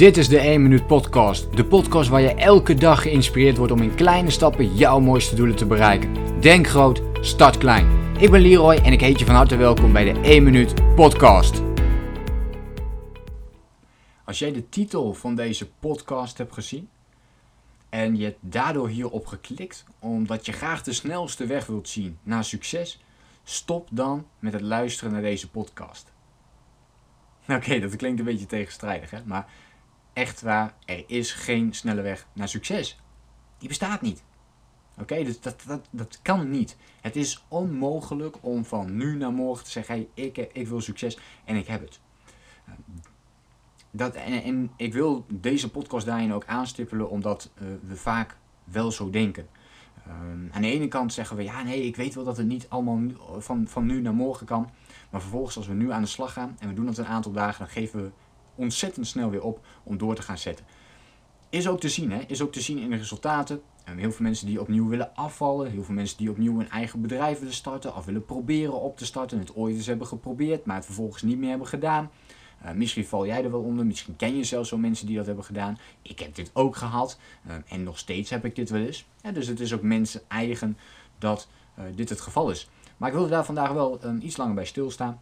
Dit is de 1 Minuut Podcast. De podcast waar je elke dag geïnspireerd wordt om in kleine stappen jouw mooiste doelen te bereiken. Denk groot, start klein. Ik ben Leroy en ik heet je van harte welkom bij de 1 Minuut Podcast. Als jij de titel van deze podcast hebt gezien en je hebt daardoor hierop geklikt omdat je graag de snelste weg wilt zien naar succes, stop dan met het luisteren naar deze podcast. Oké, dat klinkt een beetje tegenstrijdig, hè? maar echt waar, er is geen snelle weg naar succes. Die bestaat niet. Oké, dus dat, dat, dat kan niet. Het is onmogelijk om van nu naar morgen te zeggen: hey, ik, ik wil succes en ik heb het. Dat, en, en ik wil deze podcast daarin ook aanstippelen, omdat uh, we vaak wel zo denken. Um, aan de ene kant zeggen we: ja, nee, ik weet wel dat het niet allemaal van, van nu naar morgen kan. Maar vervolgens, als we nu aan de slag gaan en we doen dat een aantal dagen, dan geven we ontzettend snel weer op om door te gaan zetten. Is ook te zien, hè? is ook te zien in de resultaten. En heel veel mensen die opnieuw willen afvallen, heel veel mensen die opnieuw een eigen bedrijf willen starten of willen proberen op te starten, het ooit eens hebben geprobeerd, maar het vervolgens niet meer hebben gedaan. Uh, misschien val jij er wel onder, misschien ken je zelfs wel mensen die dat hebben gedaan. Ik heb dit ook gehad uh, en nog steeds heb ik dit wel eens. Dus het is ook mensen eigen dat uh, dit het geval is. Maar ik wilde daar vandaag wel iets langer bij stilstaan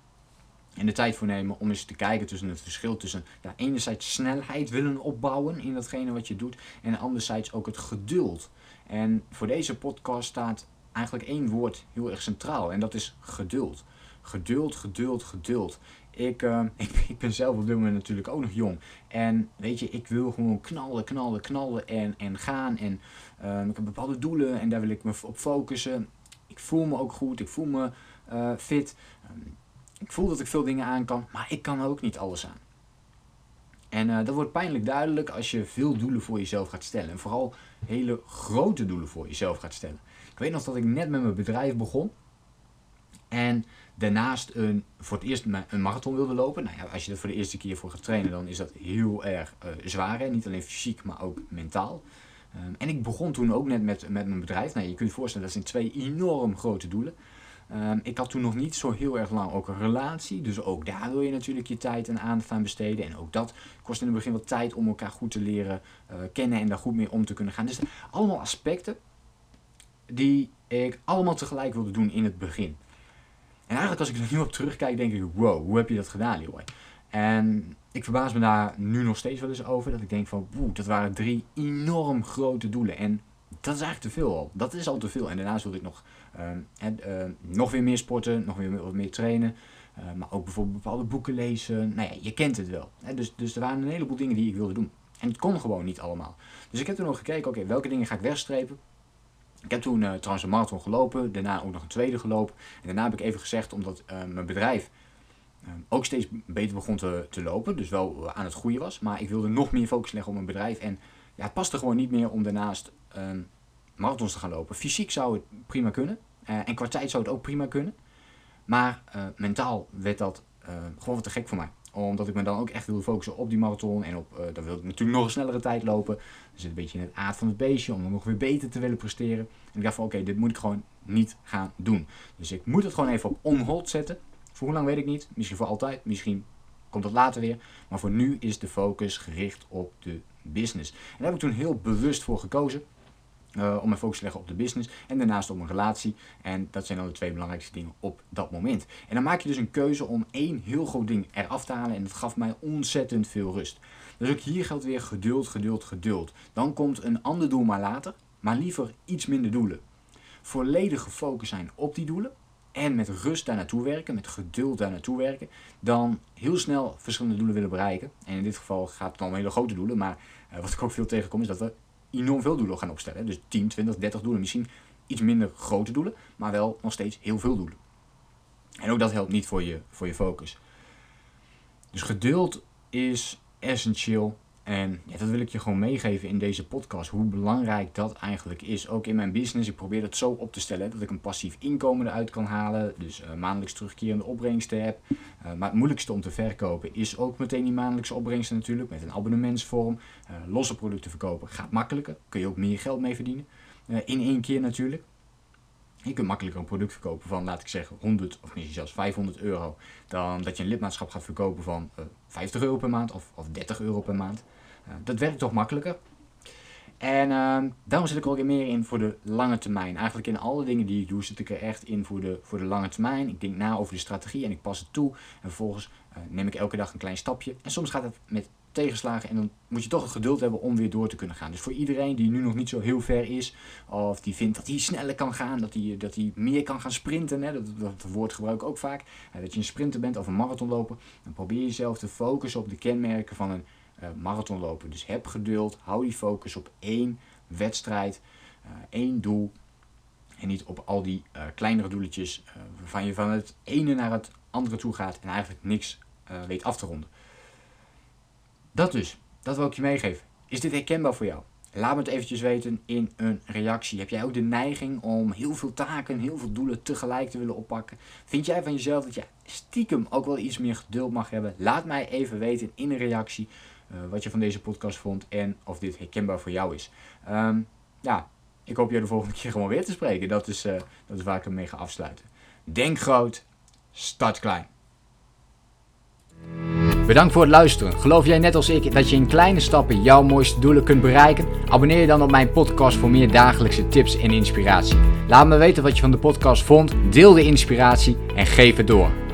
en de tijd voor nemen om eens te kijken tussen het verschil tussen ja, enerzijds snelheid willen opbouwen in datgene wat je doet en anderzijds ook het geduld. En voor deze podcast staat eigenlijk één woord heel erg centraal en dat is geduld. Geduld, geduld, geduld. Ik, uh, ik, ik, ben zelf op dit moment natuurlijk ook nog jong. En weet je, ik wil gewoon knallen, knallen, knallen en, en gaan. En uh, ik heb bepaalde doelen en daar wil ik me op focussen. Ik voel me ook goed, ik voel me uh, fit. Ik voel dat ik veel dingen aan kan, maar ik kan ook niet alles aan. En uh, dat wordt pijnlijk duidelijk als je veel doelen voor jezelf gaat stellen. En vooral hele grote doelen voor jezelf gaat stellen. Ik weet nog dat ik net met mijn bedrijf begon. En daarnaast een, voor het eerst een marathon wilde lopen. Nou ja, als je er voor de eerste keer voor gaat trainen, dan is dat heel erg uh, zwaar. Hè? Niet alleen fysiek, maar ook mentaal. Um, en ik begon toen ook net met, met mijn bedrijf. Nou, je kunt je voorstellen, dat zijn twee enorm grote doelen. Um, ik had toen nog niet zo heel erg lang ook een relatie. Dus ook daar wil je natuurlijk je tijd en aandacht aan besteden. En ook dat kost in het begin wat tijd om elkaar goed te leren uh, kennen en daar goed mee om te kunnen gaan. Dus allemaal aspecten die ik allemaal tegelijk wilde doen in het begin. En eigenlijk als ik er nu op terugkijk, denk ik, wow, hoe heb je dat gedaan, Leroy? En ik verbaas me daar nu nog steeds wel eens over. Dat ik denk van, woe, dat waren drie enorm grote doelen. En dat is eigenlijk te veel al. Dat is al te veel. En daarnaast wilde ik nog, uh, uh, nog weer meer sporten, nog weer meer trainen. Uh, maar ook bijvoorbeeld bepaalde boeken lezen. Nou ja, je kent het wel. Dus, dus er waren een heleboel dingen die ik wilde doen. En het kon gewoon niet allemaal. Dus ik heb toen nog gekeken, oké, welke dingen ga ik wegstrepen? Ik heb toen trouwens een marathon gelopen, daarna ook nog een tweede gelopen. En daarna heb ik even gezegd, omdat mijn bedrijf ook steeds beter begon te, te lopen, dus wel aan het groeien was. Maar ik wilde nog meer focus leggen op mijn bedrijf. En ja, het paste gewoon niet meer om daarnaast um, marathons te gaan lopen. Fysiek zou het prima kunnen. Uh, en qua tijd zou het ook prima kunnen. Maar uh, mentaal werd dat uh, gewoon wat te gek voor mij. Omdat ik me dan ook echt wilde focussen op die marathon. En op, dan wilde ik natuurlijk nog een snellere tijd lopen. Dus een beetje in het aard van het beestje. Om nog weer beter te willen presteren. En ik dacht van oké, dit moet ik gewoon niet gaan doen. Dus ik moet het gewoon even op on-hold zetten. Voor hoe lang weet ik niet. Misschien voor altijd. Misschien komt dat later weer. Maar voor nu is de focus gericht op de business. En daar heb ik toen heel bewust voor gekozen. Uh, om mijn focus te leggen op de business en daarnaast op mijn relatie. En dat zijn dan de twee belangrijkste dingen op dat moment. En dan maak je dus een keuze om één heel groot ding eraf te halen. En dat gaf mij ontzettend veel rust. Dus ook hier geldt weer geduld, geduld, geduld. Dan komt een ander doel maar later, maar liever iets minder doelen. Volledig gefocust zijn op die doelen. En met rust daar naartoe werken, met geduld daar naartoe werken. Dan heel snel verschillende doelen willen bereiken. En in dit geval gaat het om hele grote doelen. Maar uh, wat ik ook veel tegenkom is dat we enorm veel doelen gaan opstellen. Dus 10, 20, 30 doelen. Misschien iets minder grote doelen, maar wel nog steeds heel veel doelen. En ook dat helpt niet voor je, voor je focus. Dus geduld is essentieel. En ja, dat wil ik je gewoon meegeven in deze podcast. Hoe belangrijk dat eigenlijk is. Ook in mijn business. Ik probeer het zo op te stellen dat ik een passief inkomen eruit kan halen. Dus uh, maandelijks terugkerende opbrengsten heb. Uh, maar het moeilijkste om te verkopen is ook meteen die maandelijkse opbrengsten natuurlijk. Met een abonnementsvorm. Uh, losse producten verkopen gaat makkelijker. Kun je ook meer geld mee verdienen. in één keer natuurlijk. Je kunt makkelijker een product verkopen van, laat ik zeggen, 100 of misschien zelfs 500 euro. Dan dat je een lidmaatschap gaat verkopen van uh, 50 euro per maand of, of 30 euro per maand. Uh, dat werkt toch makkelijker. En uh, daarom zit ik ook meer in voor de lange termijn. Eigenlijk in alle dingen die ik doe zit ik er echt in voor de, voor de lange termijn. Ik denk na over de strategie en ik pas het toe. En vervolgens uh, neem ik elke dag een klein stapje. En soms gaat het met tegenslagen en dan moet je toch het geduld hebben om weer door te kunnen gaan. Dus voor iedereen die nu nog niet zo heel ver is, of die vindt dat hij sneller kan gaan, dat hij, dat hij meer kan gaan sprinten, hè, dat, dat woord gebruik ik ook vaak, dat je een sprinter bent of een marathonloper, dan probeer jezelf te focussen op de kenmerken van een uh, marathonloper. Dus heb geduld, hou die focus op één wedstrijd, uh, één doel. En niet op al die uh, kleinere doeletjes waarvan je van het ene naar het andere toe gaat en eigenlijk niks weet af te ronden. Dat dus, dat wil ik je meegeven. Is dit herkenbaar voor jou? Laat me het eventjes weten in een reactie. Heb jij ook de neiging om heel veel taken, heel veel doelen tegelijk te willen oppakken? Vind jij van jezelf dat je stiekem ook wel iets meer geduld mag hebben? Laat mij even weten in een reactie wat je van deze podcast vond en of dit herkenbaar voor jou is. Um, ja, ik hoop je de volgende keer gewoon weer te spreken. Dat is, uh, dat is waar ik hem mee ga afsluiten. Denk groot, start klein. Bedankt voor het luisteren. Geloof jij net als ik dat je in kleine stappen jouw mooiste doelen kunt bereiken? Abonneer je dan op mijn podcast voor meer dagelijkse tips en inspiratie. Laat me weten wat je van de podcast vond, deel de inspiratie en geef het door.